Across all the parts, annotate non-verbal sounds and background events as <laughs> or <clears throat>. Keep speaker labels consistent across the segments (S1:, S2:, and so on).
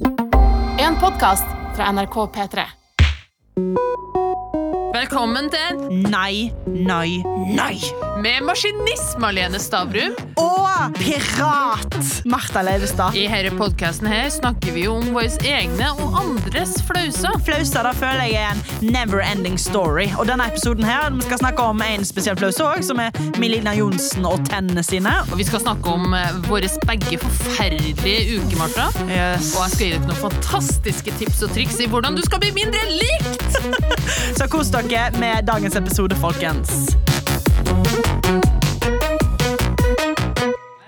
S1: En podkast fra NRK P3.
S2: Velkommen til
S3: Nei, nei, nei.
S2: Med maskinist Malene Stavrum.
S3: Og pirat Martha Leivestad.
S2: I denne podkasten snakker vi om våre egne og andres flauser.
S3: Flauser da føler jeg er en never ending story. Og denne episoden her, Vi skal snakke om en spesiell flause òg, som er Melina Johnsen og tennene sine.
S2: Og vi skal snakke om eh, våre begge forferdelige uker, Martha.
S3: Yes.
S2: Og jeg skal gi dere noen fantastiske tips og triks i hvordan du skal bli mindre likt! <laughs>
S3: Så kos dere med dagens episode, folkens.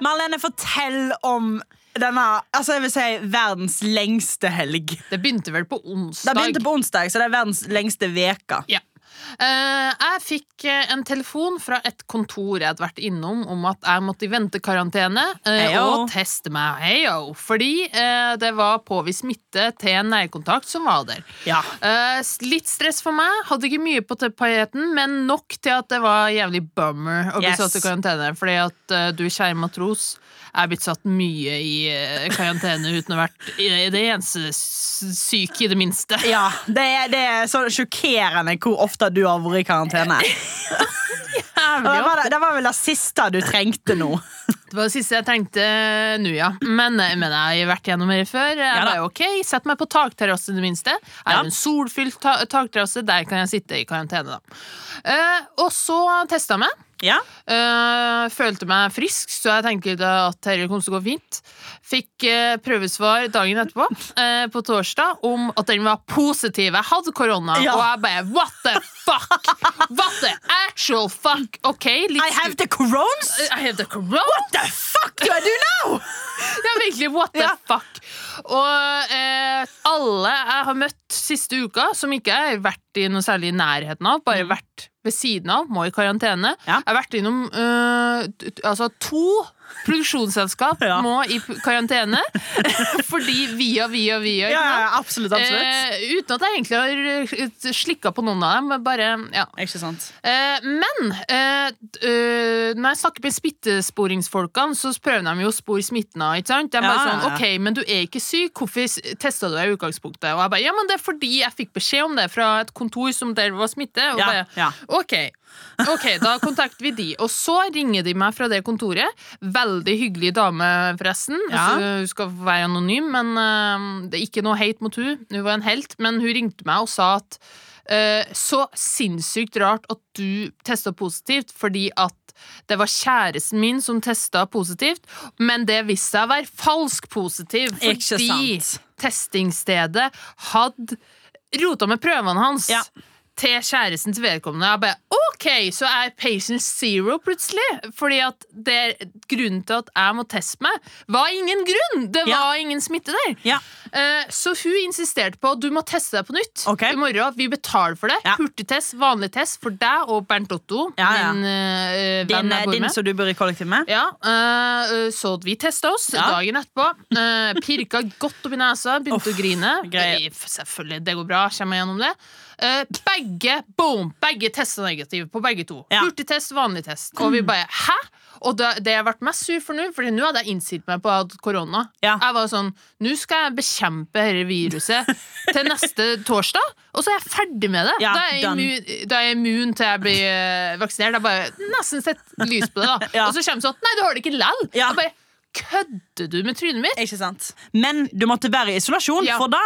S3: Marlene, fortell om denne altså jeg vil si, verdens lengste helg.
S2: Det begynte vel på onsdag.
S3: Det begynte på onsdag, så det er verdens lengste veka.
S2: Ja. Eh, jeg fikk eh, en telefon fra et kontor jeg hadde vært innom om at jeg måtte i ventekarantene uh, og teste meg. Heyo, fordi eh, det var påvist smitte til en nærkontakt som var der.
S3: Ja.
S2: Eh, litt stress for meg. Hadde ikke mye på tapeten, men nok til at det var jævlig bummer å bli
S3: Yes.
S2: satt i karantene. Fordi at eh, du, kjære matros, er blitt satt mye i eh, karantene uten å ha vært i det eneste Syke syk i det minste.
S3: Ja, det er, det er så sjokkerende hvor ofte du har vært i karantene. <laughs> Det, var, det, det var vel det siste du trengte nå.
S2: Det var det siste jeg tenkte nå, ja. Men, men jeg har vært gjennom det før. Jeg
S3: Ja
S2: ok, Sett meg på takterrasse, i det minste. Jeg har
S3: Ja.
S2: en solfylt ta takterrasse. Der kan jeg sitte i karantene. da. Uh, og så testa jeg meg.
S3: Ja,
S2: Uh, følte meg frisk, så jeg tenkte at dette kom til å gå fint. Fikk eh, prøvesvar dagen etterpå, eh, på torsdag, om at den var positiv. Jeg hadde korona,
S3: Ja.
S2: og jeg bare What the fuck? What the actual fuck? OK, litt
S3: I have the corones!
S2: I have the corona.
S3: What the fuck do I do now?
S2: Ja, virkelig, what the
S3: Ja.
S2: fuck? Og eh, alle jeg har møtt siste uka, som ikke jeg har vært i noe særlig i nærheten av, bare vært ved siden av, må i karantene.
S3: Ja.
S2: Jeg har vært innom uh, altså to produksjonsselskap <laughs>
S3: Ja.
S2: må i karantene. <laughs> fordi via, via, via.
S3: Ja, ja, absolutt, absolutt.
S2: Eh, uten at jeg egentlig har slikka på noen av dem. Bare, ja.
S3: Ikke sant?
S2: Eh, men eh, eh, når jeg snakker med smittesporingsfolkene, så prøver de jo å spore smitten av. Ikke sant? De er bare sånn, ok, men du er ikke syk, hvorfor testa du deg i utgangspunktet? Og jeg bare, ja, men det er fordi jeg fikk beskjed om det fra et kontor som der var smitte. Og
S3: Ja,
S2: bare,
S3: ja.
S2: ok, ok, da kontakter vi de. Og så ringer de meg fra det kontoret. Veldig hyggelig dame, forresten.
S3: Ja.
S2: Altså, hun skal være anonym, men uh, det er ikke noe hate mot hun. Hun var en helt, men hun ringte meg og sa at så sinnssykt rart at du testa positivt, fordi at det var kjæresten min som testa positivt, men det viste seg å være falsk positiv. Fordi testingsstedet hadde rota med prøvene hans
S3: Ja.
S2: Til kjæresten til vedkommende. Jeg bare, ok, så er patient zero plutselig. Fordi at det, grunnen til at jeg må teste meg, var ingen grunn. Det
S3: Ja.
S2: var ingen smitte der.
S3: Ja.
S2: Eh, så hun insisterte på at du må teste deg på nytt
S3: okay.
S2: i morgen. Vi betaler for det.
S3: Ja.
S2: Hurtigtest, vanlig test for deg og Bernt Otto.
S3: Ja, ja.
S2: Min eh,
S3: Din, din som du bor i kollektiv med?
S2: Ja, eh, Så vi testa oss
S3: Ja.
S2: dagen etterpå. Uh, pirka godt opp i nesa, begynte
S3: Uff,
S2: å grine.
S3: greier.
S2: Eh, Selvfølgelig, det går bra. Kommer jeg gjennom det. Eh, begge boom, begge tester negative på begge to.
S3: Ja.
S2: Hurtigtest, vanlig test. Og vi bare hæ? Og det, det jeg ble mest sur for nå, Fordi nå hadde jeg innstilt meg på korona.
S3: Ja.
S2: Jeg var sånn, Nå skal jeg bekjempe dette viruset til neste <laughs> torsdag, og så er jeg ferdig med det.
S3: Ja,
S2: da, er jeg immun, da er jeg immun til jeg blir eh, vaksinert. Jeg bare nesten sett lys på det. da. <laughs> Og så kommer det sånn Nei, du har det ikke lell! Jeg bare Kødder du med trynet mitt?
S3: Ikke sant? Men du måtte være i isolasjon
S2: Ja.
S3: for da.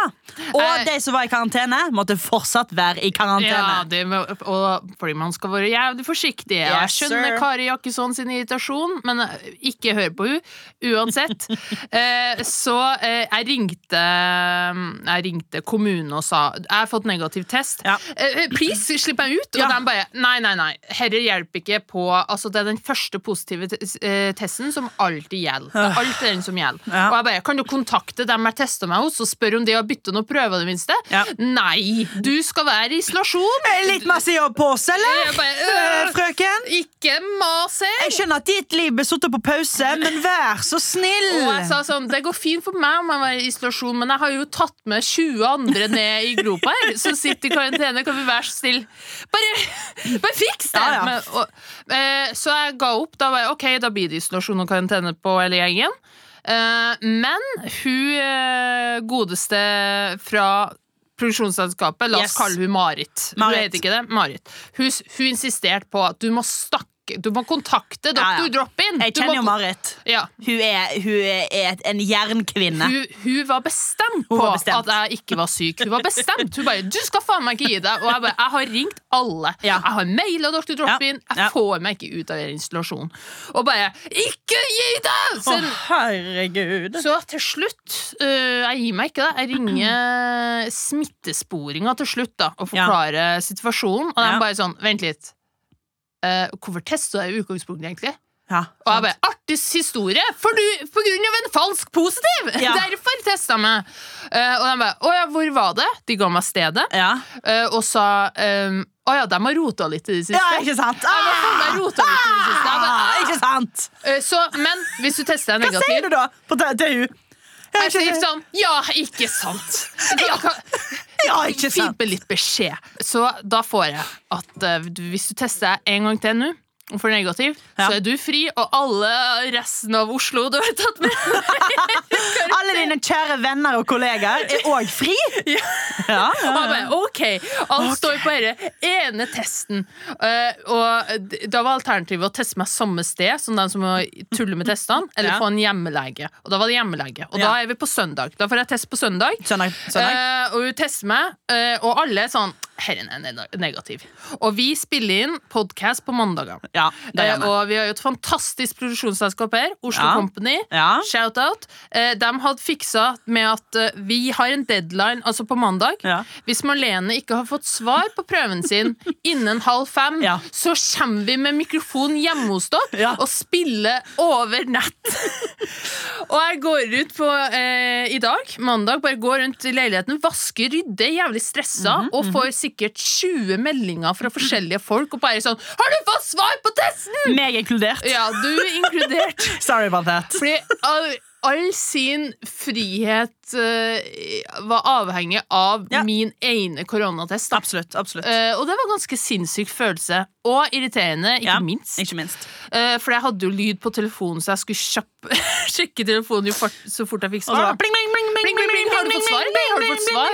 S3: Og
S2: Eh.
S3: de som var i karantene, måtte fortsatt være i
S2: Ja,
S3: karantene.
S2: det må, og fordi man skal være jævlig forsiktig. Yes, jeg skjønner
S3: sir.
S2: Kari Jakkesson sin irritasjon, men eh, ikke hør på hun Uansett. <laughs> eh, så eh, jeg ringte Jeg ringte kommunen og sa Jeg har fått negativ test.
S3: Ja.
S2: Eh, please, slipp meg ut! Og
S3: Ja.
S2: de bare Nei, nei, nei. Herre hjelper ikke på Altså, det er den første positive te eh, testen som alltid gjelder. Det er alt den som gjelder.
S3: Ja.
S2: Og jeg bare Kan du kontakte dem jeg testa meg hos, og spørre om de har bytta noen prøver, det minste?
S3: Ja.
S2: Nei! Du skal være i isolasjon!
S3: Litt masse jobb på oss, eller?
S2: Bare,
S3: Eh,
S2: øh,
S3: Frøken?
S2: ikke mas her!
S3: Jeg skjønner at ditt liv ble satt på pause, men vær så snill!
S2: Og jeg sa sånn, Det går fint for meg om jeg var i isolasjon, men jeg har jo tatt med 20 andre ned i gropa her, som sitter i karantene. Kan vi være så snill? Bare, bare fiks det!
S3: Ja.
S2: Men, og, eh, så jeg ga opp. Da var jeg, ok, da blir det isolasjon og karantene på eller gjengen. Eh, men hun eh, godeste fra produksjonsselskapet, la oss
S3: Yes.
S2: kalle hun Marit.
S3: Marit.
S2: Hun? Marit. Hun, hun insisterte på at du må snakke Du må kontakte
S3: Ja, ja.
S2: Dr. Drop-In.
S3: Jeg kjenner jo Marit.
S2: Ja.
S3: Hun er, hun er en jernkvinne.
S2: Hun, hun var bestemt på
S3: var bestemt.
S2: at jeg ikke var syk. Hun var bestemt. Hun bare 'Du skal faen meg ikke gi deg'. Og jeg bare 'Jeg har ringt alle'.
S3: Ja.
S2: Jeg har maila Dr. Drop-In. Jeg
S3: Ja.
S2: får meg ikke ut av den installasjonen. Og bare 'Ikke gi deg!' Så,
S3: Å, herregud.
S2: så til slutt uh, Jeg gir meg ikke, da. Jeg ringer smittesporinga til slutt da og forklarer situasjonen. Og de
S3: Ja.
S2: bare sånn 'Vent litt. Eh, hvorfor testa jeg i utgangspunktet, egentlig?'
S3: Ja,
S2: Og jeg bare, artig historie, for du, på grunn av en falsk positiv!
S3: Ja. <laughs>
S2: Derfor testa jeg meg. Eh, og de bare, å ja, hvor var det? De ga meg stedet,
S3: ja.
S2: eh, og sa um, å ja, de har rota litt i det siste.
S3: ja, ikke sant?
S2: Jeg bare, de har rotet litt i det siste. Jeg bare,
S3: Ah,
S2: «Ah».
S3: ikke sant?
S2: Eh, så, men hvis du tester deg
S3: Hva sier du da på te-
S2: Jeg sier sånn Ja, ikke sant! <laughs> Ja,
S3: Ja, ikke
S2: Fint
S3: sant?
S2: med litt beskjed. Så da får jeg at eh, hvis du tester en gang til nå får negativ,
S3: Ja.
S2: så er du fri, og alle resten av Oslo du har tatt med <laughs>
S3: Alle dine kjære venner og kollegaer er òg fri. <laughs>
S2: Ja.
S3: Ja,
S2: ja. ok, alt står på denne ene testen. Uh, og da var alternativet å teste meg samme sted som den som må tulle med testene, eller få en hjemmelege. Og da var det hjemmelege. Og da er vi på søndag. Da får jeg test på søndag.
S3: Søndag. søndag.
S2: Uh, og hun tester meg, uh, og alle er sånn Herren er negativ. Og vi spiller inn podkast på mandager.
S3: Ja,
S2: Eh, og vi har jo et fantastisk produksjonsselskap her, Oslo
S3: Ja.
S2: Company.
S3: Ja.
S2: Shout-out. Eh, de hadde fiksa med at eh, vi har en deadline altså på mandag.
S3: Ja.
S2: Hvis Marlene ikke har fått svar på prøven sin <laughs> innen halv fem, så kommer vi med mikrofon hjemme hos dere og spiller over nett. <laughs> og jeg går ut på eh, i dag, mandag, bare går rundt i leiligheten, vasker, rydder, jævlig stressa,
S3: Mhm,
S2: og får sikkert 20 meldinger fra forskjellige folk, og bare sånn 'Har du fått svar på testen?!'
S3: Meg inkludert.
S2: Ja, du er inkludert. <laughs>
S3: Sorry about that.
S2: Fordi all, all sin frihet uh, var avhengig av
S3: Ja.
S2: min ene koronatest.
S3: Absolutt. absolutt
S2: Uh, og det var en ganske sinnssyk følelse. Og irriterende, ikke
S3: Ja,
S2: minst.
S3: Ikke minst.
S2: Uh, for jeg hadde jo lyd på telefonen, så jeg skulle kjapp, <laughs> sjekke telefonen fort, så fort jeg fikk
S3: Og
S2: svar.
S3: pling, pling,
S2: Bling, bling, bling. Har du fått svar, eller? Har du fått svar?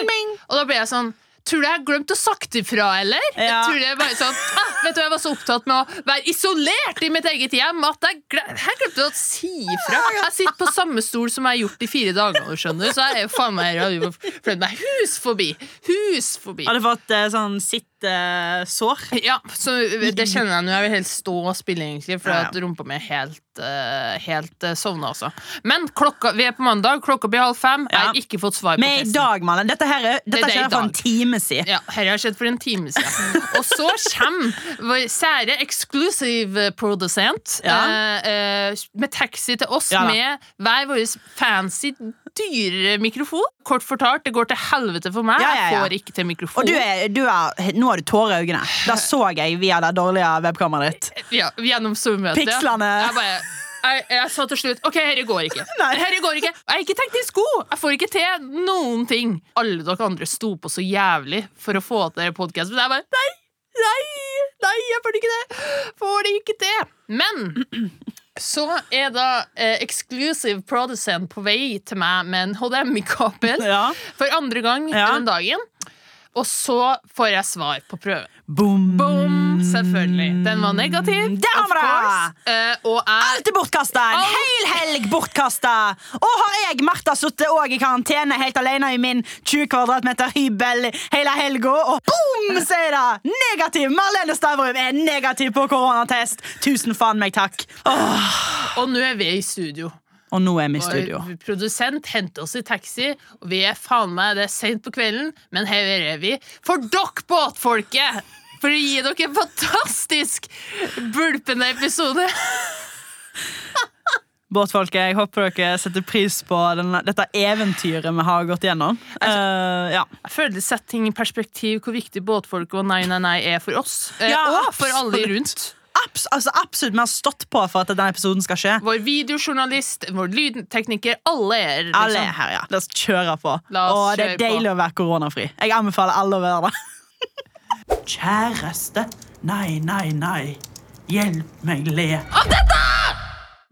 S2: Og da ble jeg sånn Tror du jeg har glemt å sagt ifra, eller? Jeg tror det er bare sånn ah, Vet du, Jeg var så opptatt med å være isolert i mitt eget hjem at jeg, gle jeg glemte å si ifra. Jeg sitter på samme stol som jeg har gjort i fire dager, skjønner så jeg er jo faen meg fløyd meg hus forbi. Hus forbi.
S3: Har du fått eh, sånn sittesår?
S2: Ja, så det kjenner jeg nå. Jeg vil helst stå og spille, egentlig, for
S3: Ja, ja.
S2: rumpa mi er helt, uh, helt uh, sovna, altså. Men klokka, vi er på mandag, klokka blir halv fem. Jeg har ikke fått svar på
S3: Men i dag, Malen. Dette, her, er-
S2: Det
S3: for en time siden.
S2: Ja, Dette har skjedd for en time siden. Og så kommer vår sære exclusive produsent
S3: Ja.
S2: eh, eh, med taxi til oss
S3: Ja
S2: med hver vår fancy, dyrere mikrofon. Kort fortalt, det går til helvete for meg. Jeg får ikke til mikrofon.
S3: Og du er, du er, nå har du tårer i øynene. Da så jeg via det dårlige webkameraet ditt.
S2: Ja, gjennom Zoom-møtet.
S3: Pikslene.
S2: Jeg bare jeg, jeg sa til slutt OK, dette går ikke. <laughs> Herre går ikke. Jeg har ikke teknisk god. Jeg får ikke til noen ting. Alle dere andre sto på så jævlig for å få til podkast, men jeg bare nei, nei, jeg får det ikke det! Får det ikke til. Men så er da eh, exclusive producent på vei til meg med en HDMI-kabel
S3: Ja.
S2: for andre gang
S3: Ja.
S2: den dagen. Og så får jeg svar på prøven.
S3: Boom.
S2: Boom! Selvfølgelig. Den var negativ. Of course. Eh, og jeg
S3: Alt er bortkasta! En
S2: Alt.
S3: hel helg bortkasta! Og har jeg, Martha, sittet òg i karantene helt alene i min 20 kvadratmeter hybel hele helga, og boom, <laughs> sier det! Negativ! Marlene Stavrum er negativ på koronatest. Tusen faen meg takk. Åh,
S2: Og nå er vi i studio.
S3: og nå er vi i studio.
S2: Og produsent henter oss i taxi, og vi er faen meg Det er sent på kvelden, men her er vi for dere båtfolket! For å gi dere en fantastisk bulpende episode.
S3: Båtfolket, jeg håper dere setter pris på denne, dette eventyret vi har gått gjennom. Uh, ja.
S2: Jeg føler det setter ting i perspektiv hvor viktig båtfolket og Nei, nei, nei er for oss. Eh,
S3: Ja,
S2: og for alle
S3: absolutt.
S2: rundt.
S3: Abs altså, absolutt, Vi har stått på for at denne episoden skal skje.
S2: Vår videojournalist, vår lydtekniker, alle er liksom.
S3: Alle er her, ja. La oss kjøre på.
S2: Oss
S3: og det er
S2: deilig på.
S3: å være koronafri. Jeg anbefaler alle å være det. Kjæreste, nei, nei, nei. Hjelp meg le.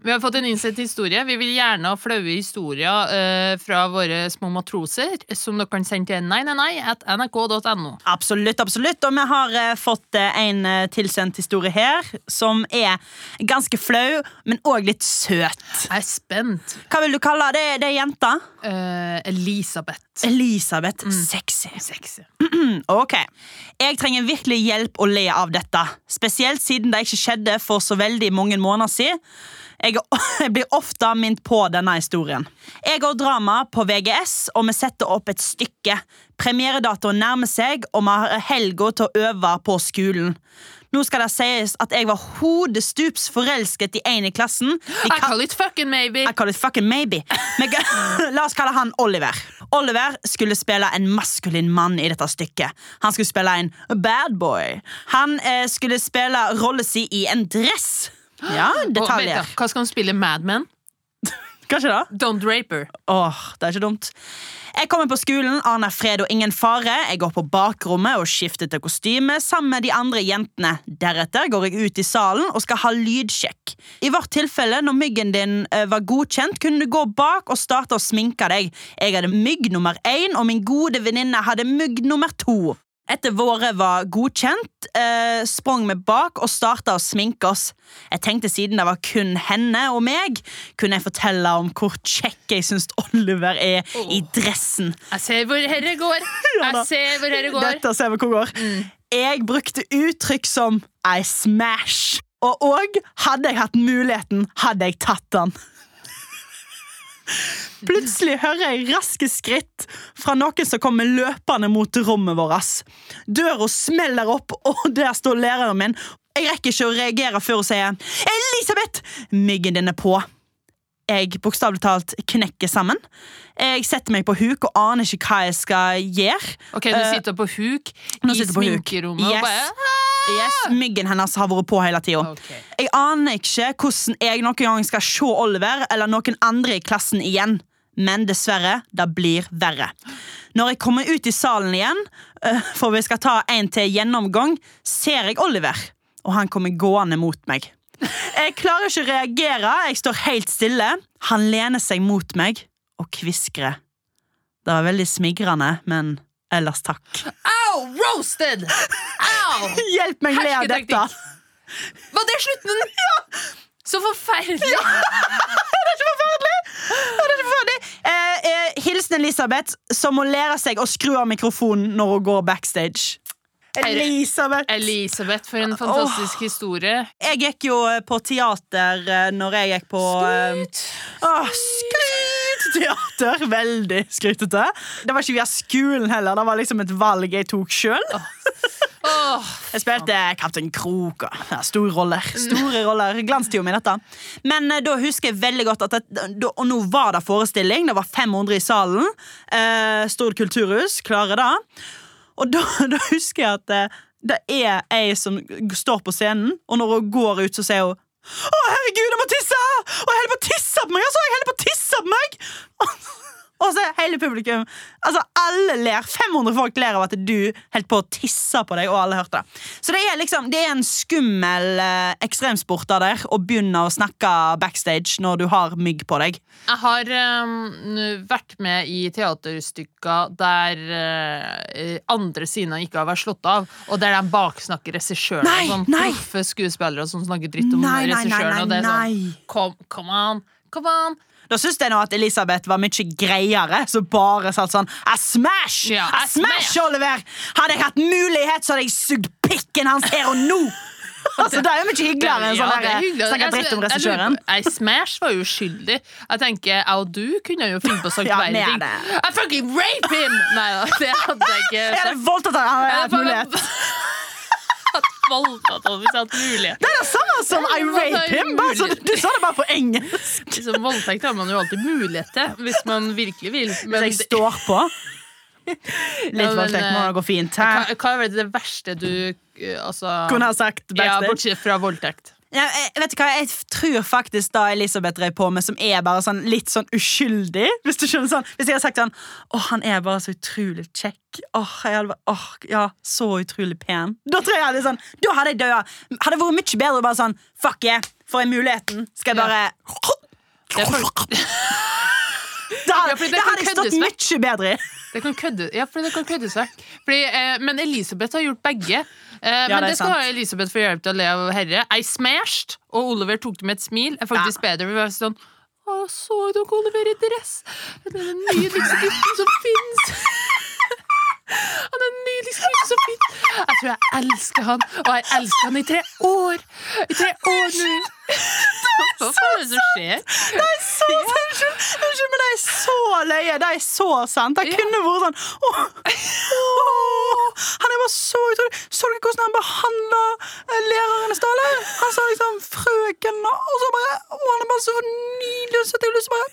S2: Vi har fått en innsendt historie. Vi vil gjerne ha flaue historier eh, fra våre små matroser, som dere kan sende til nei, nei, nei, at nrk.no.
S3: Absolutt, absolutt. Og vi har eh, fått eh, en eh, tilsendt historie her som er ganske flau, men òg litt søt.
S2: Jeg er spent.
S3: Hva vil du kalle det? Det er jenta?
S2: Eh, Elisabeth.
S3: Elisabeth. Sexy.
S2: Sexy. <clears throat>
S3: Ok. Jeg trenger virkelig hjelp å le av dette. Spesielt siden det ikke skjedde for så veldig mange måneder siden. Jeg, <laughs> jeg blir ofte minnet på denne historien. Jeg går drama på VGS, og vi setter opp et stykke. Premieredatoen nærmer seg, og vi har helga til å øve på skolen. Nå skal det sies at jeg var hodestups forelsket i en i klassen.
S2: I
S3: I
S2: call it fucking maybe.
S3: I call it fucking maybe. Men, <laughs> la oss kalle han Oliver. Oliver skulle spille en maskulin mann i dette stykket. Han skulle spille en bad boy. Han eh, skulle spille rollen sin i en dress. Ja, <gasps> detaljer.
S2: Og, hva skal han spille? Madman? <laughs>
S3: Kanskje da?
S2: Don Draper.
S3: Åh, det er ikke dumt. Jeg kommer på skolen, aner fred og ingen fare. Jeg går på bakrommet og skifter til kostyme sammen med de andre jentene. Deretter går jeg ut i salen og skal ha lydsjekk. I vårt tilfelle, når myggen din eh, var godkjent, kunne du gå bak og starte å sminke deg. Jeg hadde mygg nummer én, og min gode venninne hadde mygg nummer to. Etter våre var godkjent, eh, sprang vi bak og starta å sminke oss. Jeg tenkte siden det var kun henne og meg, kunne jeg fortelle om hvor kjekk jeg syns Oliver er i dressen.
S2: Jeg ser hvor herre går. <laughs>
S3: Ja.
S2: Jeg ser hvor herre går.
S3: Dette ser vi hvor går. Jeg brukte uttrykk som I smash. Og òg hadde jeg hatt muligheten, hadde jeg tatt den. Plutselig hører jeg raske skritt fra noen som kommer løpende mot rommet vårt. Døra smeller opp, og der står læreren min. Jeg rekker ikke å reagere før hun sier 'Elisabeth, myggen din er på'. Jeg bokstavelig talt knekker sammen. Jeg setter meg på huk og aner ikke hva jeg skal gjøre.
S2: Ok, Du
S3: Eh,
S2: sitter på huk
S3: nå
S2: i sminkerommet
S3: Yes.
S2: og bare
S3: Yes, Myggen hennes har vært på hele tida.
S2: Okay.
S3: Jeg aner ikke hvordan jeg noen gang skal se Oliver eller noen andre i klassen igjen. Men dessverre, det blir verre. Når jeg kommer ut i salen igjen, øh, for vi skal ta en til gjennomgang, ser jeg Oliver, og han kommer gående mot meg. Jeg klarer ikke å reagere, jeg står helt stille. Han lener seg mot meg og kviskrer. Det var veldig smigrende, men ellers takk.
S2: Au! Roasted! Au! <laughs>
S3: Hjelp meg le av dette!
S2: Var det slutten? <laughs> Så forferdelig! <laughs>
S3: Det er ikke forferdelig! Det er ikke forferdelig. Eh, eh, hilsen Elisabeth, som må lære seg å skru av mikrofonen når hun går backstage. Elisabeth!
S2: Elisabeth, for en fantastisk historie.
S3: Jeg gikk jo eh, på teater eh, når jeg gikk på Skryt! Åh, skryteteater! Veldig skrytete. Det var ikke via skolen heller, det var liksom et valg jeg tok sjøl.
S2: Oh,
S3: Jeg spilte Kaptein Krok og store roller. Store roller, Glanstida mi, dette. Men eh, da husker jeg veldig godt at det, da, Og nå var det forestilling. Det var 500 i salen. Eh, Stord kulturhus. Klarer det. Og da, <laughs> da husker jeg at eh, det er ei som står på scenen, og når hun går ut, så sier hun å, herregud, jeg må tisse! Og jeg holder på å tisse på meg! Altså, jeg holder på å tisse på meg! <laughs> Og så hele publikum Altså Alle ler. 500 folk ler av at du holdt på å tisse på deg, og alle hørte det. Så det er liksom Det er en skummel eh, ekstremsport av der å begynne å snakke backstage når du har mygg på deg.
S2: Jeg har um, vært med i teaterstykker der uh, andre scener ikke har vært slått av, og der de baksnakker regissøren. Sånn proffe skuespillere som snakker dritt om regissøren. Og det er sånn. Come, come on, come on.
S3: Da syns jeg nå at Elisabeth var mye greiere, så bare satt sånn I smash!
S2: Ja,
S3: I
S2: I
S3: smash,
S2: smash!
S3: Oliver! Hadde jeg hatt mulighet, så hadde jeg sugd pikken hans her og nå! <laughs> altså, Det er jo mye hyggeligere enn
S2: Ja,
S3: sånn
S2: er
S3: snakke dritt om
S2: jeg
S3: regissøren.
S2: på- Smash var jo uskyldig. Jeg tenker, jeg og du kunne jo finne på å <laughs> sagt
S3: Ja,
S2: verre ting. I fucking rape him! Nei da, det hadde jeg ikke <laughs>
S3: Jeg hadde voldtatt han, hadde jeg hatt
S2: Jeg
S3: mulighet.
S2: hadde voldtatt ham hvis jeg hadde mulighet.
S3: Det er det samme som I rape him! Bare, så, du sa det bare på engelsk. <laughs>
S2: Liksom, voldtekt har man jo alltid mulighet til, hvis man virkelig vil.
S3: Hvis jeg står på. <laughs> Litt
S2: ja,
S3: voldtekt må
S2: eh,
S3: det gå fint.
S2: hva, hva er det verste du eh, altså,
S3: Kunne ha sagt
S2: Ja, bortsett fra voldtekt.
S3: Ja, jeg, vet du hva, jeg tror faktisk da Elisabeth drev på med, som er bare sånn litt sånn uskyldig Hvis du skjønner sånn Hvis jeg hadde sagt sånn Å, han er bare så utrolig kjekk. Åh, jeg hadde bare, åh, ja, så utrolig pen. Da tror jeg hadde sånn Da hadde jeg dødd. Hadde vært mye bedre bare sånn Fuck yeah. får jeg muligheten, skal jeg
S2: Ja.
S3: bare
S2: Det, for,
S3: Det hadde,
S2: Ja, det
S3: det hadde jeg stått mye bedre i.
S2: det kan kødde, ja, fordi det kan kødde seg. Fordi, eh, men Elisabeth har gjort begge. Eh, men
S3: det
S2: det skal
S3: sant.
S2: Elisabeth få hjelp til å le av herre. I smashed, og Oliver tok det med et smil. Er faktisk bedre. Vi var sånn Å, så dere Oliver i dress? Det er den nydeligste gutten som fins. Han er den nydeligste gutten som fins. Jeg tror jeg elsker han, og jeg elsker han i tre år. I tre år nå. Hva er det som skjer?
S3: Det er så, sant! unnskyld, men det er så løye. Det er så sant. Det kunne vært sånn åh, åh, Han er bare så utrolig. Så dere hvordan han behandla læreren i stad? Han sa liksom 'frøken', og så bare Å, han er bare så nydelig og søt. Jeg har lyst til å bare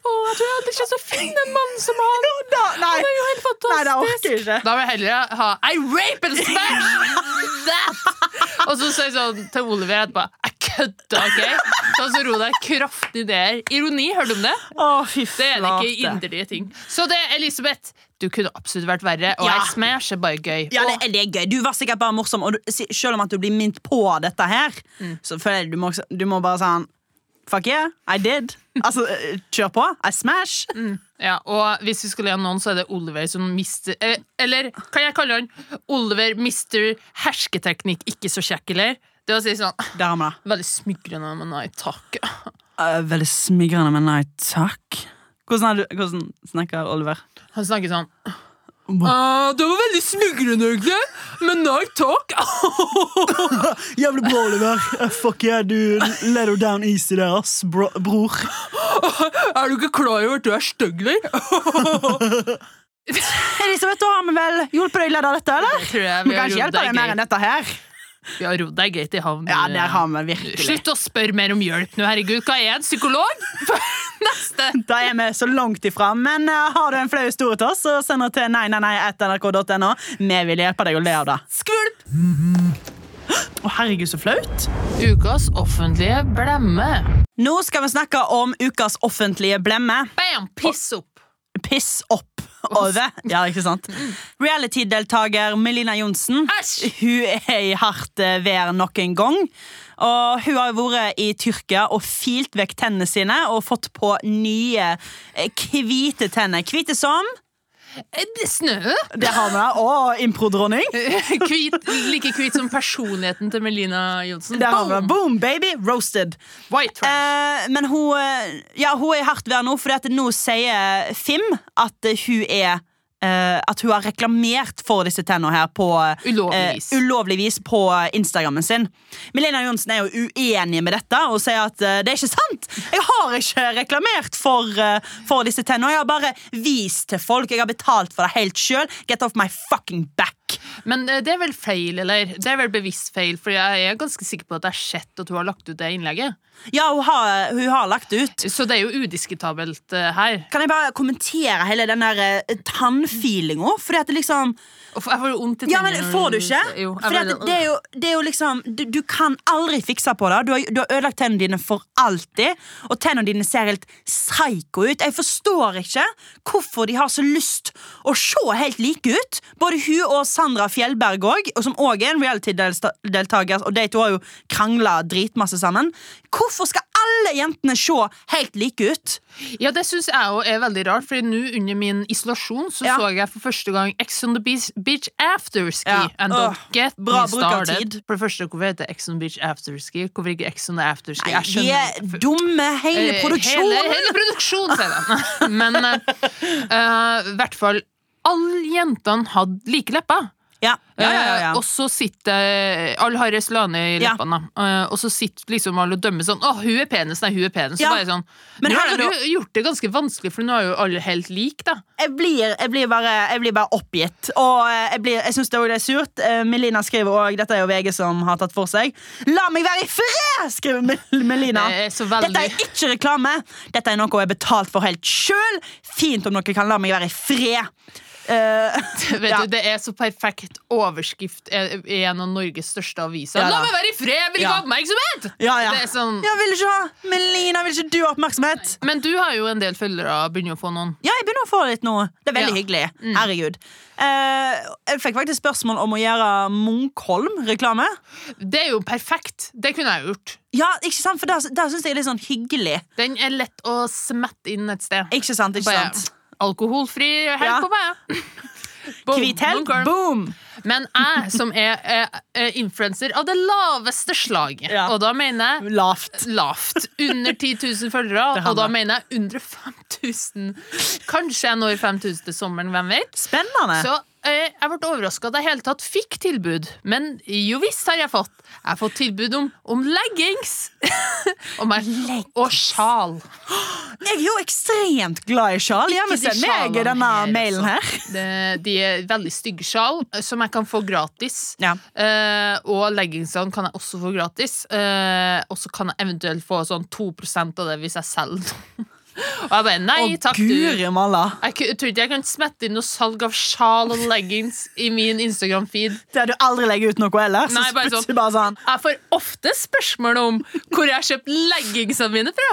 S2: Å, jeg tror jeg aldri ikke til å finne en mann som han.
S3: da, Nei,
S2: Det er jo helt fantastisk.
S3: nei, det orker jeg ikke.
S2: Da vil jeg heller ha I rape and smash <laughs> that! Og så sier jeg sånn til Oliver etterpå kødda, OK? Så så ro deg kraftig ned. Ironi, hørte du om det?
S3: Å, fy
S2: Det er det ikke inderlige ting. Så det, Elisabeth, du kunne absolutt vært verre. Og
S3: Ja.
S2: jeg smasher bare gøy.
S3: Ja, det, det er gøy. Du var sikkert bare morsom, og du, selv om at du blir minnet på dette her,
S2: Mm.
S3: så føler jeg du må, du må bare sånn Fuck yeah, I did. Altså, eh, kjør på. I smash.
S2: Ja, og hvis vi skal le av noen, så er det Oliver som mister eh, Eller kan jeg kalle han Oliver mister hersketeknikk, ikke så kjekk, eller? Det å si sånn <laughs>
S3: vi det.
S2: Veldig smigrende, men nei takk.
S3: Uh, veldig smigrende, men nei takk. Hvordan, du, hvordan snakker Oliver?
S2: Han snakker sånn Uh, Det var veldig smigrende, egentlig, men nei takk. <laughs>
S3: Jævlig bra, Oliver. fuck yeah, du let her down easy der, ass, bror.
S2: Er du ikke klar over at du er stygg, eller? <laughs>
S3: Elisabeth, da har vi vel hjulpet deg å lede dette, eller?
S2: tror jeg
S3: Vi kan ikke hjelpe deg mer enn dette her.
S2: Har rodd deg greit i havn.
S3: Ja, der har vi virkelig.
S2: Slutt å spørre mer om hjelp nå, herregud. Hva er en psykolog? <laughs> Neste.
S3: Da er vi så langt ifra. Men uh, har du en flau historie til oss, så send den til nei, nei, nei, nrk.no. Vi vil hjelpe deg å le av det.
S2: Skvulp!
S3: Å, herregud, så flaut.
S2: Ukas offentlige blemme.
S3: Nå skal vi snakke om ukas offentlige blemme.
S2: Bam! Piss opp.
S3: Piss opp over. Ja, ikke sant? Reality-deltaker Melina Johnsen. Hun er i hardt eh, vær nok en gang. Og hun har vært i Tyrkia og filt vekk tennene sine og fått på nye eh, hvite tenner. Hvite som
S2: snø?
S3: Det har vi. Og impro-dronning. <laughs>
S2: Like hvit som personligheten til Melina Johnsen. Boom!
S3: Boom, baby! Roasted.
S2: White trash.
S3: Eh, men hun, eh, ja, hun er i hardt vær nå, for nå sier Fim at eh, hun er eh, At hun har reklamert for disse tennene her på eh,
S2: Ulovlig vis.
S3: ulovlig vis på eh, Instagrammen sin. Melina Johnsen er jo uenig med dette og sier at uh, det er ikke sant. Jeg har ikke reklamert for, uh, for disse tennene. Jeg har bare vist til folk. Jeg har betalt for det helt sjøl. Get off my fucking back.
S2: Men eh, det er vel feil, eller? Det er vel bevisst feil, for jeg er ganske sikker på at jeg har sett at hun har lagt ut det innlegget.
S3: Ja, hun har, hun har lagt det ut.
S2: Så det er jo udiskutabelt uh, her.
S3: Kan jeg bare kommentere hele den der uh, tannfeelinga? Fordi at det liksom
S2: Jeg får jo vondt i
S3: Ja, men får du ikke?
S2: Jo,
S3: Fordi
S2: bare-
S3: det, er jo, det er jo liksom du, du kan aldri fikse på det. Du har, du har ødelagt tennene dine for alltid. Og tennene dine ser helt psycho ut. Jeg forstår ikke hvorfor de har så lyst å se helt like ut. Både hun og Sandra Fjellberg òg, som òg er en reality-deltaker. Og de to har jo krangla dritmasse sammen. Hvorfor skal alle jentene se helt like ut?
S2: Ja, det syns jeg òg er veldig rart, Fordi nå under min isolasjon så
S3: Ja.
S2: så jeg for første gang Ex on the Beach, beach Afterski.
S3: Ja.
S2: And
S3: Åh,
S2: don't get
S3: bra bruk av tid.
S2: For det første, hvorfor heter det Ex on the Beach Afterski? Hvorfor ikke Ex on the Afterski?
S3: Nei,
S2: Jeg
S3: de er dumme, hele
S2: Eh,
S3: produksjonen.
S2: Hele, hele produksjonen, sier de. <laughs> Men i uh, i hvert fall Alle jentene hadde like lepper.
S3: Ja, ja, ja,
S2: Eh, og så sitter Alle har Reslane i leppene. Eh, og så sitter liksom alle og dømmer sånn 'Å, hun er penis, nei, hun er penis'. Så bare sånn
S3: Men
S2: Nå har
S3: er
S2: du gjort det ganske vanskelig, for nå er jo alle helt like, da.
S3: jeg blir, jeg blir, bare, jeg blir bare oppgitt. Og eh, jeg, blir, jeg syns det er surt. Eh, Melina skriver òg Dette er jo VG som har tatt for seg. La meg være i fred! skriver Melina.
S2: Det er veldig
S3: Dette er ikke reklame. Dette er noe jeg har betalt for helt sjøl. Fint om dere kan la meg være i fred. Eh, <laughs>
S2: Vet
S3: Ja.
S2: du, Det er så perfekt overskrift i en av Norges største aviser.
S3: Ja,
S2: La meg være i fred! Jeg vil ikke
S3: Ja.
S2: ha oppmerksomhet!
S3: ja, ja.
S2: Det sånn,
S3: Jeg vil ikke ha Melina, vil ikke du ha oppmerksomhet?
S2: Men du har jo en del følgere. Begynner å få noen.
S3: Ja, jeg begynner å få litt nå. Det er veldig
S2: Ja. Mm.
S3: hyggelig. Herregud. Uh, jeg fikk faktisk spørsmål om å gjøre Munkholm-reklame.
S2: Det er jo perfekt. Det kunne jeg gjort.
S3: Ja, ikke sant? For der, der syns jeg det er litt sånn hyggelig.
S2: Den er lett å smette inn et sted.
S3: Ikke sant? ikke sant?
S2: Alkoholfri helg
S3: Ja.
S2: på meg. <laughs>
S3: Hvit helg, boom!
S2: Men jeg, som er, er influenser av det laveste slaget,
S3: Ja.
S2: og da mener jeg
S3: Lavt.
S2: lavt. Under 10 000 følgere, og da mener jeg under 5000. Kanskje jeg når 5000 til sommeren, hvem vet?
S3: Spennende.
S2: Så eh, jeg ble overraska at jeg hele tatt fikk tilbud. Men jo visst har jeg fått. Jeg har fått tilbud om, om leggings! <laughs> og, meg, og sjal.
S3: Jeg er jo ekstremt glad i sjal. Jeg
S2: Ikke de
S3: meg denne
S2: her,
S3: mailen her.
S2: altså. Det, de er veldig stygge sjal, eh, som jeg kan få gratis.
S3: Ja.
S2: Uh, og leggingsene kan jeg også få gratis. Uh, og så kan jeg eventuelt få sånn 2 av det hvis jeg selger den. <laughs> og jeg bare nei takk, du. Jeg jeg tror ikke jeg kan smette inn noe salg av sjal og leggings i min Instagram-feed.
S3: Der du aldri legger ut noe ellers.
S2: Nei, bare sånn.
S3: bare sånn.
S2: Jeg får ofte spørsmål om hvor jeg har kjøpt leggingsene mine fra.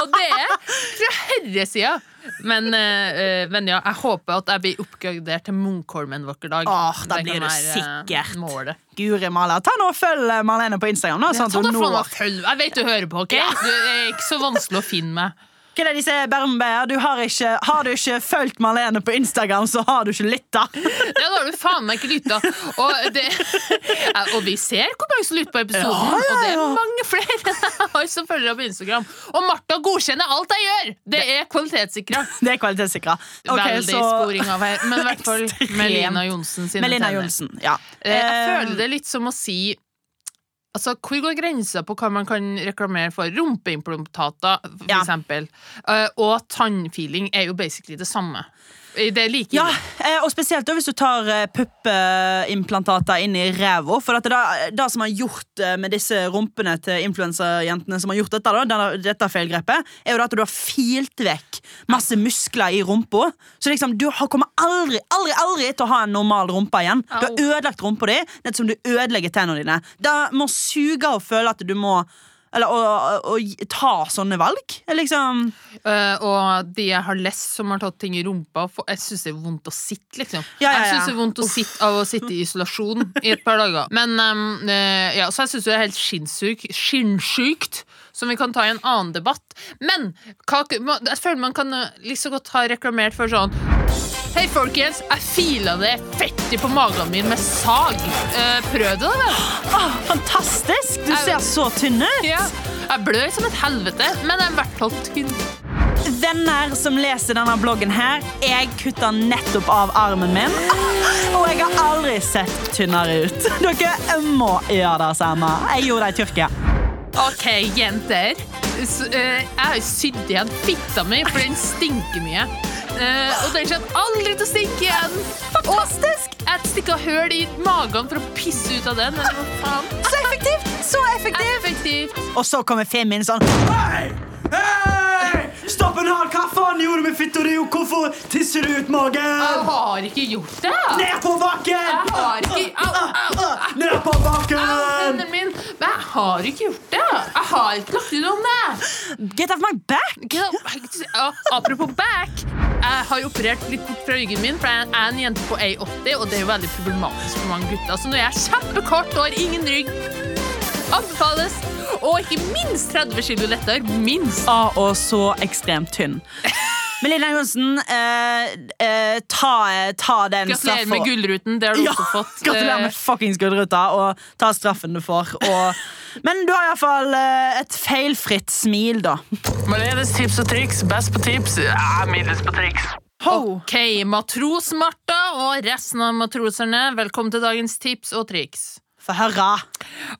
S2: Og det er fra herresida. Men, eh, men ja, jeg håper at jeg blir oppgradert til Munkholm en vakker dag.
S3: Åh, da blir du
S2: eh,
S3: sikkert.
S2: Målet.
S3: Guri mala. Ta nå og Følg Marlene på Instagram. Da, sånn
S2: Ta faen
S3: når
S2: meg følg Jeg vet du hører på, OK? Du, det er ikke så vanskelig å finne meg.
S3: Hva er det de sier, Du har, ikke, har du ikke fulgt Marlene på Instagram, så har du ikke lytta. <laughs>
S2: Ja, da har du faen meg ikke lytta. Og, det, og vi ser hvor mange som lytter på episoden,
S3: Ja, ja,
S2: og det er mange flere <laughs> som følger deg på Instagram. Og Martha godkjenner alt jeg gjør! Det er kvalitetssikra.
S3: Det er kvalitetssikra. Okay,
S2: Veldig
S3: så-
S2: sporing av her, men i hvert fall <laughs> Melina Johnsen sine
S3: Melina
S2: tenner.
S3: Ja.
S2: Eh, Jeg
S3: Eh,
S2: føler det litt som å si Altså, Hvor går grensa på hva man kan reklamere for? Rumpeimplantater, for
S3: Ja.
S2: Eh, og tannfeeling er jo basically det samme. Det er like
S3: Ja, eh, og spesielt hvis du tar eh, puppeimplantater inn i ræva. For det, det som har gjort eh, med disse rumpene til influensajentene som har gjort dette, da, dette feilgrepet, er jo at du har filt vekk masse muskler i rumpa. Så liksom, du kommer aldri, aldri, aldri til å ha en normal rumpe igjen. Du har ødelagt rumpa di, nett som du ødelegger tennene dine. Da må suge og føle at du må eller å, å, å ta sånne valg. Liksom
S2: Uh, og de jeg har lest som har tatt ting i rumpa, for, jeg syns det er vondt å sitte, liksom.
S3: Ja, ja,
S2: Jeg
S3: ja.
S2: syns det er vondt å sitte av å sitte i isolasjon i et par dager. Men um, uh, ja, Så jeg syns det er helt sinnssykt, skinnssykt, som vi kan ta i en annen debatt. Men hva, jeg føler man kan like liksom godt ha reklamert for sånn Hei, folkens, jeg fila det fettet på magen min med sag. Eh, prøv det, da vel.
S3: Åh, Fantastisk! Du
S2: Jeg-
S3: ser så tynn ut.
S2: Ja. Jeg blør som et helvete, men jeg er i hvert fall tynn.
S3: Venner som leser denne bloggen her, jeg kutta nettopp av armen min. Og jeg har aldri sett tynnere ut. <laughs> Dere må gjøre det samme. Jeg gjorde det i Tyrkia.
S2: Ok, jenter. Eh, jeg har jo sydd igjen fitta mi, for den stinker mye. Eh, og den kommer aldri til å stinke igjen. Fantastisk! Og jeg stikka høl i magen for å pisse ut av den.
S3: Så effektivt! Så effektivt!
S2: Effektivt.
S3: Og så kommer Finn sånn Hei! Hei! Stopp en hal! Hva faen gjorde du med Fittori? og Hvorfor tisser du ut magen?
S2: Jeg har ikke gjort det.
S3: Ned på bakken!
S2: Jeg har ikke Au, au, au.
S3: Ned på
S2: Au,
S3: bakken!
S2: hendene mine. Men jeg har ikke gjort det. Jeg har ikke lagt ut om det.
S3: Get off my back!
S2: Apropos back. Jeg har operert litt bort fra ryggen min, for jeg er en jente på A80, og det er jo veldig problematisk for mange gutter. Så nå er jeg kjempekort og har ingen rygg. Anbefales. Og ikke minst 30 kg lettere. Minst.
S3: Ah, og så ekstremt tynn. <laughs> Melina Johnsen, eh, eh, ta, ta den
S2: Gratulerer med gullruten. Det har du
S3: Ja,
S2: også fått. <laughs>
S3: Gratulerer med
S2: Eh,
S3: fuckings gullruta, og ta straffen du får. Og, <laughs> men du har iallfall eh, et feilfritt smil, da.
S4: Malenes tips og triks. Best på tips, ja, middels på triks.
S2: Ok, Matros-Martha og resten av matroserne, velkommen til dagens tips og triks.
S3: Få høre.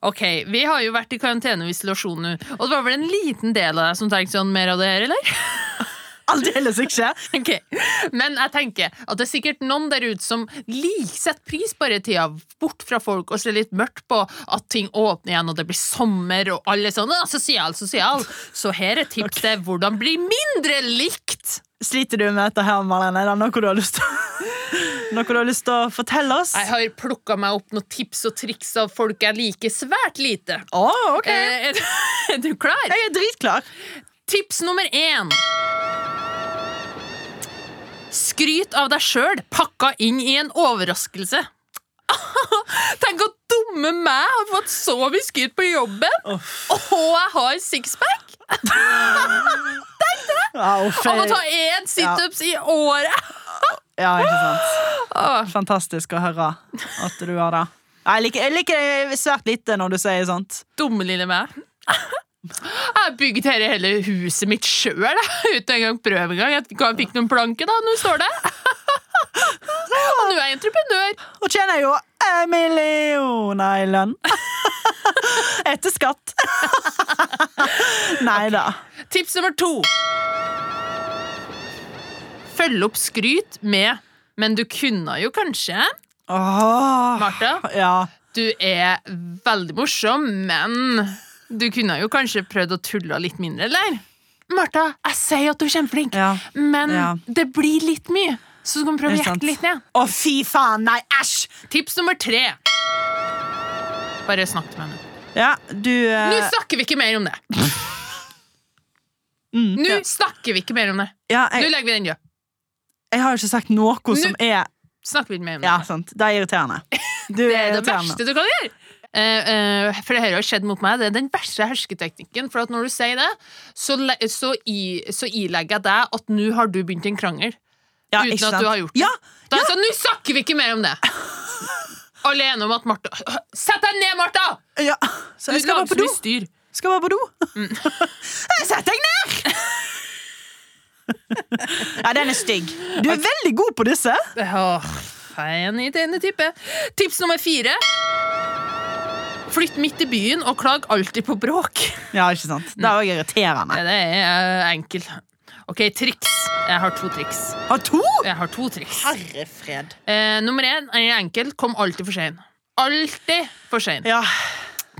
S2: Ok, Vi har jo vært i karantene og isolasjon nå, og det var vel en liten del av deg som tenkte sånn mer av det her, eller? <laughs>
S3: Aldeles ikke. <laughs>
S2: Okay. Men jeg tenker at det er sikkert noen der ute som setter pris på denne tida, bort fra folk, og ser litt mørkt på at ting åpner igjen, og det blir sommer, og alle er sånn «Å, sosial, sosial. Så her er tipset hvordan bli mindre likt.
S3: Sliter du med dette her, Marlene? Er det noe du har lyst til? <laughs> Noe du har lyst til å fortelle oss?
S2: Jeg har plukka meg opp noen tips og triks av folk jeg liker svært lite.
S3: Oh, ok.
S2: Eh, er, du, <laughs> er du klar?
S3: Jeg er dritklar.
S2: Tips nummer én. Skryt av deg sjøl, pakka inn i en overraskelse. <laughs> Tenk at dumme meg har fått så mye skryt på jobben, og jeg har sixpack! <laughs>
S3: Tenk det!
S2: Av å ta én situps i året!
S3: Ja, ikke sant. <gasps> Fantastisk å høre at du har det. Jeg liker, jeg liker svært lite når du sier sånt.
S2: dumme lille meg. <laughs> Jeg har bygd hele, hele huset mitt sjøl uten engang prøve engang. Jeg fikk noen planker, da. Nå står det. <laughs> Og nå er jeg entreprenør.
S3: Og tjener jo en million i lønn. <laughs> Etter skatt. Nei da.
S2: Tips nummer to. Følg opp skryt med Men du kunne jo kanskje,
S3: Oh,
S2: Martha,
S3: ja.
S2: du er veldig morsom, men du kunne jo kanskje prøvd å tulle litt mindre, eller? Martha, jeg sier at du er kjempeflink,
S3: Ja.
S2: men
S3: Ja.
S2: det blir litt mye. Så du kan prøve å jekke litt ned.
S3: Å, fy faen! Nei, æsj!
S2: Tips nummer tre. Bare snakk meg nå.
S3: Ja, du uh...
S2: Nå snakker vi ikke mer om det. <laughs>
S3: mm,
S2: Nå snakker vi ikke mer om det.
S3: ja,
S2: Nå legger vi den død.
S3: Jeg har jo ikke sagt noe som er
S2: Snakk litt mer om det.
S3: Ja, sant. Det er irriterende. Du
S2: Det
S3: er
S2: er det verste du kan gjøre! Uh, uh, for det her har skjedd mot meg. Det er den verste hersketeknikken. For at når du sier det, så, så, i, så ilegger jeg deg at nå har du begynt en krangel.
S3: Ja,
S2: uten at du har gjort det.
S3: Ja,
S2: Da er det sånn, Nå snakker vi ikke mer om det! <laughs> Alene om at Martha Sett deg ned, Martha!
S3: ja. Så jeg skal bare på do. Skal bare på do.
S2: Mm. <laughs>
S3: Sett deg ned! <laughs> ja, den er stygg. Du er veldig god på disse.
S2: Åh, Enig til denne type. Tips nummer fire. Flytt midt i byen og klag alltid på bråk.
S3: Ja, ikke sant? Det er òg irriterende.
S2: Det er eh, enkelt. Ok, triks. Jeg har to triks.
S3: Har to?
S2: Jeg har to triks.
S3: Herre fred.
S2: Eh, nummer én er enkel. Kom alltid for sein. Alltid for sein.
S3: Ja.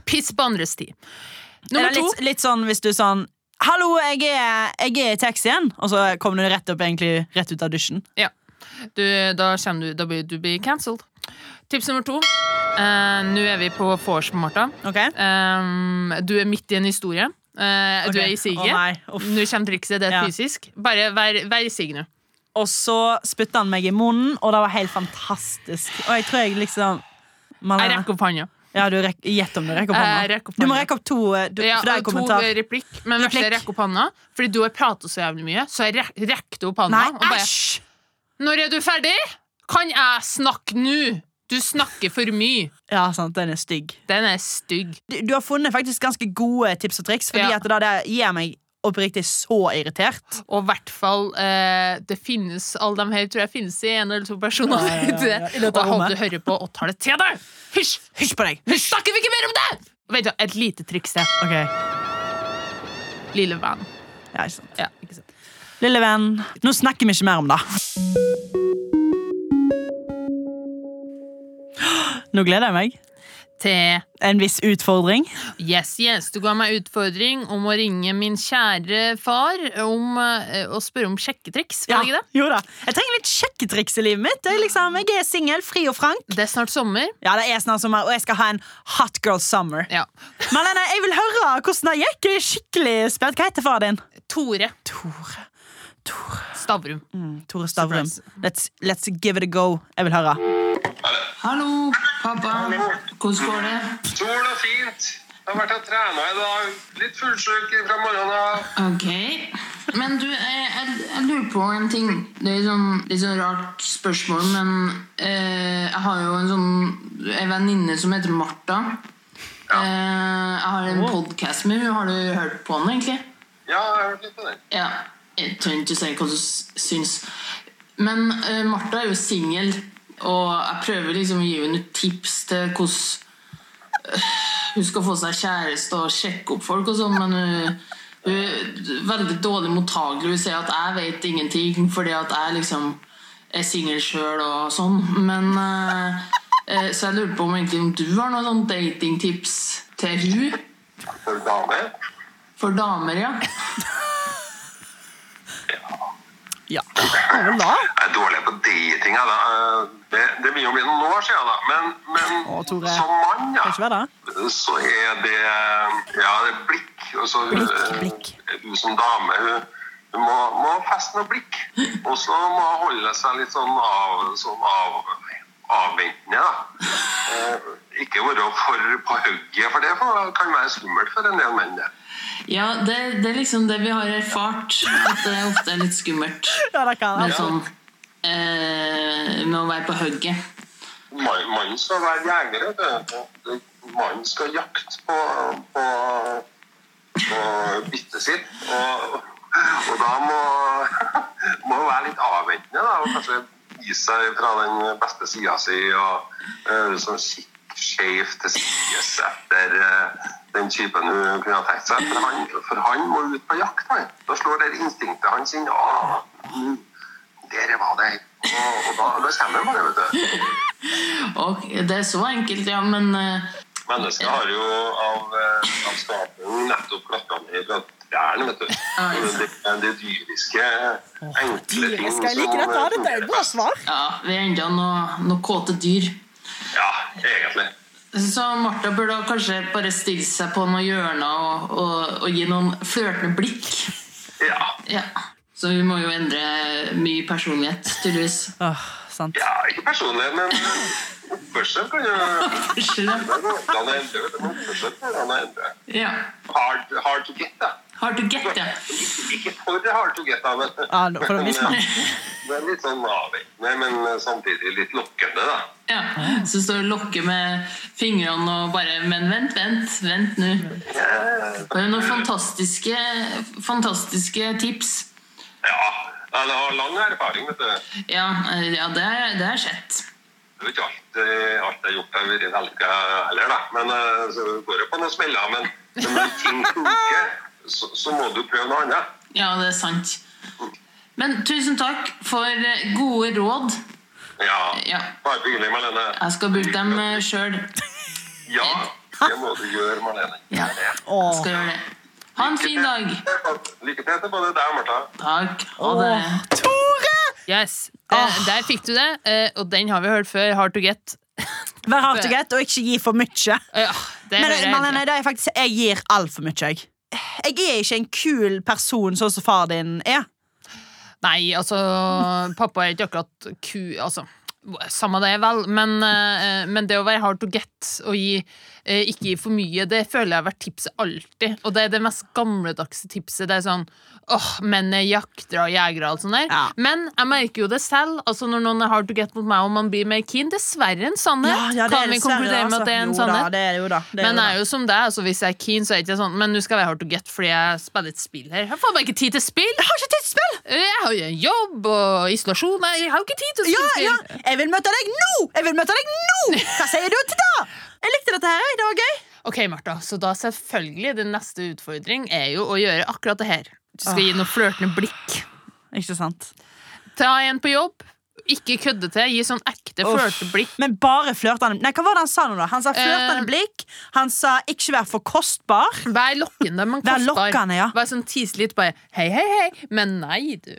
S2: Piss på andres tid.
S3: Er
S2: Nummer to.
S3: litt, litt sånn hvis du sånn Hallo, jeg er, jeg er i taxien, og så kommer du rett opp egentlig rett ut av dusjen.
S2: Ja. Du, da kommer du Da blir du blir cancelled. Tips nummer to. Eh, Nå er vi på vors, Martha.
S3: Okay.
S2: Eh, du er midt i en historie. Eh, Du er i siget.
S3: Oh,
S2: nå kommer trikset. Det er
S3: Ja.
S2: fysisk. Bare vær, vær i siget nå.
S3: Og så spytta han meg i munnen, og det var helt fantastisk. Og jeg tror jeg liksom
S2: Jeg rekker opp hånda.
S3: Ja, du rekk, Gjett om du rekker opp hånda.
S2: rekker opp
S3: Du må rekke opp to, eh, du,
S2: Ja,
S3: for det er en
S2: to
S3: kommentar.
S2: replikk. Men verst er
S3: Replikk.
S2: rekke opp hånda, fordi du har pratet så jævlig mye. Så jeg rek rekte opp hånda.
S3: Nei,
S2: bare,
S3: æsj!
S2: Når er du ferdig? Kan jeg snakke nå? Du snakker for mye.
S3: Ja, sant, den er stygg.
S2: Den er stygg.
S3: Du, du har funnet faktisk ganske gode tips og triks, fordi
S2: Ja.
S3: at det gir meg oppriktig så irritert.
S2: Og i hvert fall eh, Det finnes Alle de her tror jeg finnes i en eller to personer.
S3: Ja, ja, ja, <laughs>
S2: Og jeg håper du hører på og tar det til deg! Hysj!
S3: Hysj på deg!
S2: Hysj! snakker vi ikke mer om det! Vent, Et lite triks til.
S3: Ok,
S2: Lille venn.
S3: ja, ikke sant.
S2: Ja, ikke sant.
S3: Lille venn, nå snakker vi ikke mer om det. Nå gleder jeg meg.
S2: Til
S3: En viss utfordring.
S2: Yes, yes. Du ga meg utfordring om å ringe min kjære far om, å og spørre om sjekketriks. Var det ikke det?
S3: Jo da. Jeg trenger litt sjekketriks i livet mitt. Jeg, liksom, jeg er singel, fri og frank.
S2: Det er snart sommer.
S3: Ja, det er snart sommer, og jeg skal ha en hot girl summer.
S2: Ja.
S3: Malene, jeg vil høre hvordan det gikk. Jeg er skikkelig spent. Hva heter far din?
S2: Tore
S3: Tore. Tore,
S2: Stavrum.
S3: mm, Tore Stavrum. Let's, let's give it a go. Jeg vil høre.
S2: Hallo. Hallo, pappa. Hvordan går det?
S5: Sol og fint. Jeg har vært og trena i dag. Litt fullsjuk fra morgenen av.
S2: Ok. Men du, jeg, jeg, jeg lurer på en ting. Det er sånn, litt sånn rart spørsmål, men eh, jeg har jo en sånn en venninne som heter Martha. Eh, jeg har en podcast med henne. Har du hørt på den, egentlig?
S5: Ja, jeg har hørt litt på den.
S2: Ja. Jeg trenger ikke å si hva du syns. Men eh, Martha er jo singel, og jeg prøver liksom å gi henne tips til hvordan eh, hun skal få seg kjæreste og sjekke opp folk og sånn, men hun, hun er veldig dårlig mottagelig. Hun sier at jeg vet ingenting fordi at jeg liksom er singel sjøl og sånn. Men eh, Så jeg lurer på om egentlig om du har noen sånn datingtips til hun
S5: For damer.
S2: For damer, ja.
S3: Ja. er vel da.
S5: Jeg er dårlig på de tinga. Eh, Det, det begynner å bli noen år siden, da. Men, men
S3: Å, Tore.
S5: som mann,
S3: Kan ikke
S5: ja,
S3: være det.
S5: så er det Ja, det er blikk. Og så,
S3: Blikk,
S5: eh,
S3: blikk.
S5: Du som dame, hun, hun må, må feste noe blikk. Og så må hun holde seg litt sånn av, sånn av avventende, da. Eh, ikke være for på hugget, for det kan være skummelt for en del menn. det.
S6: Ja, det, det er liksom det vi har erfart. At det ofte er litt skummelt
S3: Ja, det kan
S6: med sånn eh, Med å være på hugget.
S5: Mann- Mannen skal være jeger. vet. Mannen skal jakte på, på, på byttet sitt. Og, og da må <laughs> man være litt avventende. Da, og kanskje vise seg fra den beste sida si. Og uh, sånn kikke skjevt til sides etter eh, den typen hun kunne tenkt seg. For han, for han må ut på jakt. Han. Da slår det instinktet hans inn. Ah, mm, der var det. Og, og da, da kommer man, vet du.
S6: Og det er så enkelt, ja, men uh,
S5: Mennesket har jo av, eh, av skapningen nettopp klatra ned fra trærne, vet du. Det, det dyriske, enkle ting
S3: Dyrisk, jeg liker at det er et bra svar.
S6: ja, vi er enda noe, noe kåte dyr.
S5: Ja, egentlig.
S6: Så Martha burde kanskje bare stille seg på noen hjørner og, og, og gi noen flørtende blikk.
S5: Ja.
S6: Ja. Så vi må jo endre mye personlighet, tydeligvis.
S3: Åh, sant.
S5: ja, ikke personlighet, men oppførsel kan jo
S6: Oppførsel, det.
S5: Det går an å endre, vet du, men Oppførsel går an å endre.
S6: Ja.
S5: Hard, hard to get, da.
S6: Hard to get, ja.
S5: Ikke, for hard to get, da, men,
S3: Ja, for å. <laughs>
S5: det er litt sånn avventende, men samtidig litt lokkende, da.
S6: ja. Så står og lokker med fingrene og bare Men vent, vent, vent nå. Det er noen fantastiske, fantastiske tips.
S5: Ja, jeg har lang erfaring, vet du.
S6: Ja, eh, ja det har skjedd.
S5: Det er jo ikke alt, eh, alt jeg har gjort har vært vellykka heller, da. Men eh, så går det på noen smeller. Men, men når ting funker, så, så må du prøve noe annet.
S6: Ja, det er sant. Men tusen takk for eh, gode råd.
S5: Ja,
S6: Ja.
S5: bare hyggelig, Marlene.
S6: Jeg skal bruke dem sjøl.
S5: Ja, det må du gjøre, Marlene.
S6: Ja. Jeg skal gjøre det. Ha en fin dag.
S5: Lykke til til både deg og Martha.
S6: Takk. Ha det.
S3: Tore!
S2: Yes, Der, Der fikk du det, eh, og den har vi hørt før. Hard to get.
S3: Vær hard to get og ikke gi for mye.
S2: Ja, det
S3: Men
S2: jeg
S3: Marlene, det er faktisk, jeg gir altfor mye. Jeg. jeg er ikke en kul person sånn som far din er.
S2: Nei, altså Pappa er ikke akkurat ku... Altså, samme det, vel, men, eh, men det å være hard to get og gi, eh, ikke gi for mye, det føler jeg har vært tipset alltid. Og det er det mest gamledagse tipset. Det er sånn åh, menn er jaktere og jegere og alt sånt der.
S3: Ja.
S2: Men jeg merker jo det selv. Altså Når noen er hard to get mot meg og man blir mer keen, dessverre en sannhet.
S3: det
S2: kan
S3: er
S2: vi konkludere med at det er en
S3: altså.
S2: sannhet?
S3: Da, det er jo da. Er
S2: Men jeg er jo som deg, altså hvis jeg er keen, så er jeg ikke sånn Men nå skal jeg være hard to get fordi jeg spiller et spill her. Jeg faen meg ikke tid til spill!
S3: Jeg har ikke tid til spill!
S2: Jeg har jo en jobb og isolasjon. Jeg har jo ikke tid til å
S3: Ja,
S2: spille
S3: ja,
S2: spill.
S3: Jeg vil møte deg nå! Jeg vil møte deg nå! Hva sier du til det? Jeg likte dette her, det var gøy.
S2: Ok, Martha, så da selvfølgelig din neste utfordring er jo å gjøre akkurat det her. Du skal gi noe flørtende blikk.
S3: Ikke sant?
S2: Ta en på jobb. Ikke kødde til. Gi sånn ekte flørteblikk. blikk.
S3: Men bare flørtende Nei, hva var det han sa nå, da? Han sa flørtende
S2: Eh.
S3: blikk. Han sa ikke vær for kostbar.
S2: Vær lokkende, men
S3: Vær
S2: kostbar.
S3: lokkende, ja.
S2: Vær sånn tiselig bare hei, hei, hei. Men nei, du.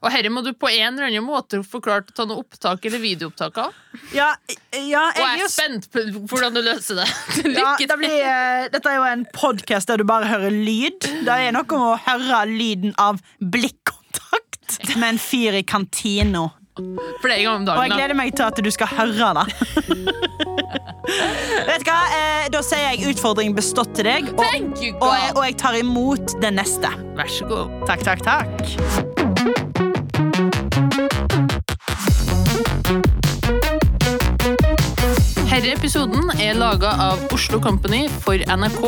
S2: Og herre må du på en eller annen måte forklare å ta noe opptak eller videoopptak av.
S3: Ja, ja
S2: Og jeg
S3: jeg
S2: er
S3: just
S2: spent på hvordan du løser det. <laughs>
S3: ja, det
S2: til.
S3: blir, eh, Dette er jo en podkast der du bare hører lyd. Det er noe med å høre lyden av blikkontakt med en fyr i kantina.
S2: Flere ganger om dagen.
S3: Og jeg gleder meg til at du skal høre det. <laughs> Vet du hva? Eh, da sier jeg utfordring bestått til deg, og, og, jeg, og jeg tar imot den neste.
S2: Vær så god.
S3: Takk, takk, takk.
S2: Herre episoden er laga av Oslo Company for NRK.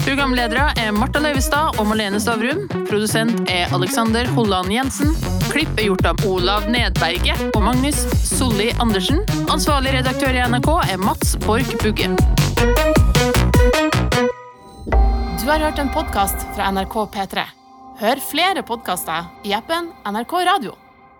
S2: Programledere er Marta Leivestad og Malene Stavrum. Produsent er Alexander Holland Jensen. Klipp er gjort av Olav Nedberget og Magnus Solli Andersen. Ansvarlig redaktør i NRK er Mats Borch Bugge.
S1: Du har hørt en podkast fra NRK P3. Hør flere podkaster i appen NRK Radio.